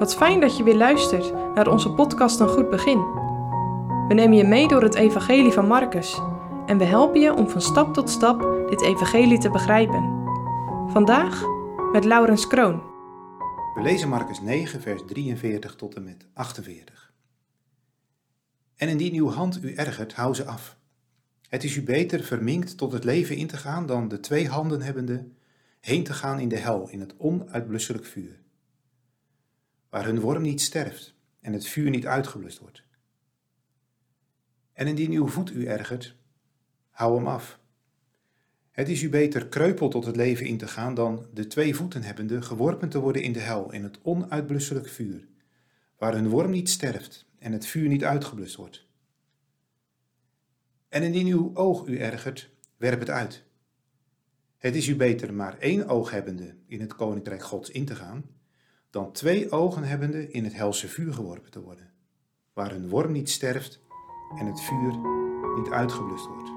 Wat fijn dat je weer luistert naar onze podcast Een Goed Begin. We nemen je mee door het Evangelie van Marcus en we helpen je om van stap tot stap dit Evangelie te begrijpen. Vandaag met Laurens Kroon. We lezen Marcus 9, vers 43 tot en met 48. En indien uw hand u ergert, hou ze af. Het is u beter verminkt tot het leven in te gaan dan de twee handen hebbende heen te gaan in de hel, in het onuitblusselijk vuur waar hun worm niet sterft en het vuur niet uitgeblust wordt. En indien uw voet u ergert, hou hem af. Het is u beter kreupel tot het leven in te gaan dan de twee voeten hebbende geworpen te worden in de hel, in het onuitblusselijk vuur, waar hun worm niet sterft en het vuur niet uitgeblust wordt. En indien uw oog u ergert, werp het uit. Het is u beter maar één oog hebbende in het koninkrijk Gods in te gaan, dan twee ogen hebbende in het helse vuur geworpen te worden, waar hun worm niet sterft en het vuur niet uitgeblust wordt.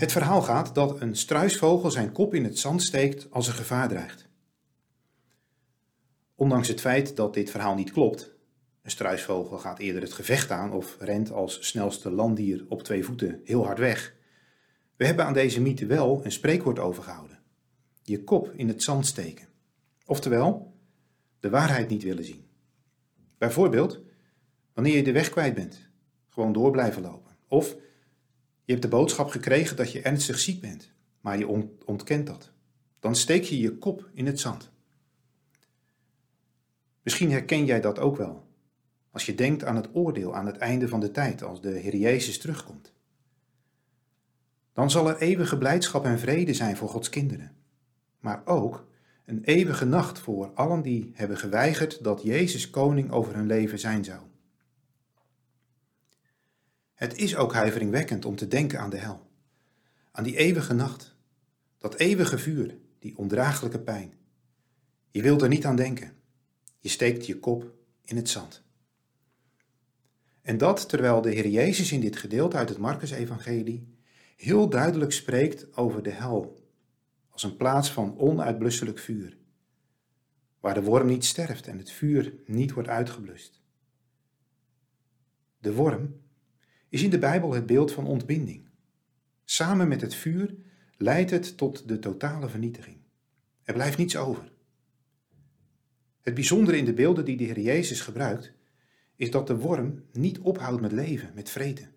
Het verhaal gaat dat een struisvogel zijn kop in het zand steekt als er gevaar dreigt. Ondanks het feit dat dit verhaal niet klopt, een struisvogel gaat eerder het gevecht aan of rent als snelste landdier op twee voeten heel hard weg. We hebben aan deze mythe wel een spreekwoord overgehouden: je kop in het zand steken. Oftewel, de waarheid niet willen zien. Bijvoorbeeld, wanneer je de weg kwijt bent, gewoon door blijven lopen. Of je hebt de boodschap gekregen dat je ernstig ziek bent, maar je ontkent dat. Dan steek je je kop in het zand. Misschien herken jij dat ook wel. Als je denkt aan het oordeel aan het einde van de tijd, als de Heer Jezus terugkomt. Dan zal er eeuwige blijdschap en vrede zijn voor Gods kinderen. Maar ook een eeuwige nacht voor allen die hebben geweigerd dat Jezus koning over hun leven zijn zou. Het is ook huiveringwekkend om te denken aan de hel, aan die eeuwige nacht, dat eeuwige vuur, die ondraaglijke pijn. Je wilt er niet aan denken. Je steekt je kop in het zand. En dat terwijl de Heer Jezus in dit gedeelte uit het Marcus-evangelie heel duidelijk spreekt over de hel als een plaats van onuitblusselijk vuur, waar de worm niet sterft en het vuur niet wordt uitgeblust. De worm is in de Bijbel het beeld van ontbinding. Samen met het vuur leidt het tot de totale vernietiging. Er blijft niets over. Het bijzondere in de beelden die de Heer Jezus gebruikt, is dat de worm niet ophoudt met leven, met vreten.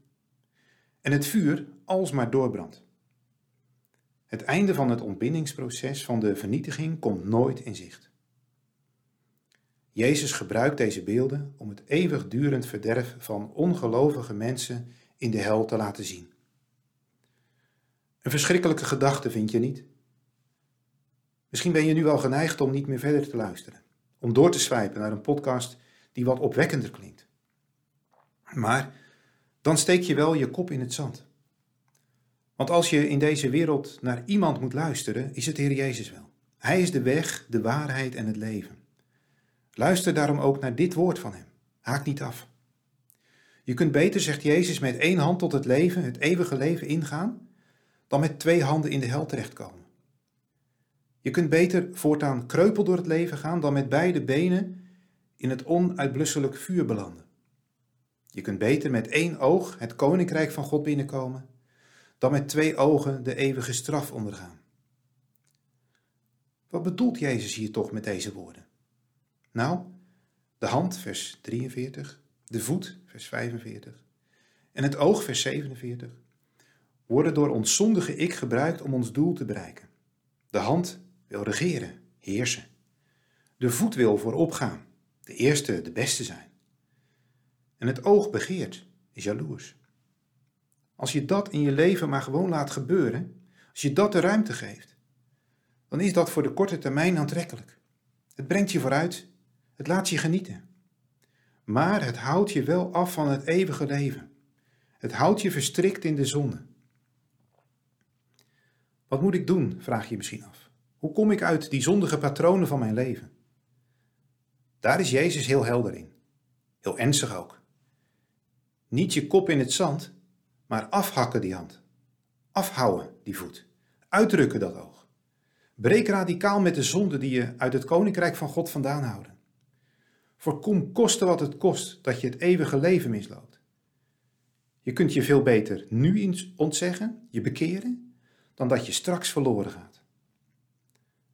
En het vuur alsmaar doorbrandt. Het einde van het ontbindingsproces van de vernietiging komt nooit in zicht. Jezus gebruikt deze beelden om het eeuwigdurend verderf van ongelovige mensen in de hel te laten zien. Een verschrikkelijke gedachte vind je niet? Misschien ben je nu wel geneigd om niet meer verder te luisteren, om door te swipen naar een podcast die wat opwekkender klinkt. Maar dan steek je wel je kop in het zand. Want als je in deze wereld naar iemand moet luisteren, is het Heer Jezus wel. Hij is de weg, de waarheid en het leven. Luister daarom ook naar dit woord van Hem. Haak niet af. Je kunt beter, zegt Jezus, met één hand tot het leven, het eeuwige leven ingaan, dan met twee handen in de hel terechtkomen. Je kunt beter voortaan kreupel door het leven gaan dan met beide benen in het onuitblusselijk vuur belanden. Je kunt beter met één oog het koninkrijk van God binnenkomen dan met twee ogen de eeuwige straf ondergaan. Wat bedoelt Jezus hier toch met deze woorden? Nou, de hand, vers 43, de voet, vers 45, en het oog, vers 47, worden door ons zondige ik gebruikt om ons doel te bereiken. De hand wil regeren, heersen. De voet wil voorop gaan, de eerste, de beste zijn. En het oog begeert, is jaloers. Als je dat in je leven maar gewoon laat gebeuren, als je dat de ruimte geeft, dan is dat voor de korte termijn aantrekkelijk. Het brengt je vooruit, het laat je genieten. Maar het houdt je wel af van het eeuwige leven. Het houdt je verstrikt in de zonde. Wat moet ik doen, vraag je misschien af. Hoe kom ik uit die zondige patronen van mijn leven? Daar is Jezus heel helder in. Heel ernstig ook. Niet je kop in het zand, maar afhakken die hand. Afhouden die voet. Uitdrukken dat oog. Breek radicaal met de zonden die je uit het koninkrijk van God vandaan houden. Voorkom koste wat het kost dat je het eeuwige leven misloopt. Je kunt je veel beter nu ontzeggen, je bekeren, dan dat je straks verloren gaat.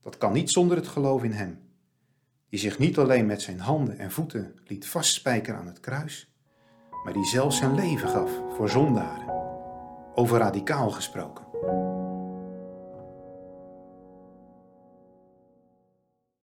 Dat kan niet zonder het geloof in Hem, die zich niet alleen met zijn handen en voeten liet vastspijkeren aan het kruis, maar die zelfs zijn leven gaf voor zondaren. Over radicaal gesproken.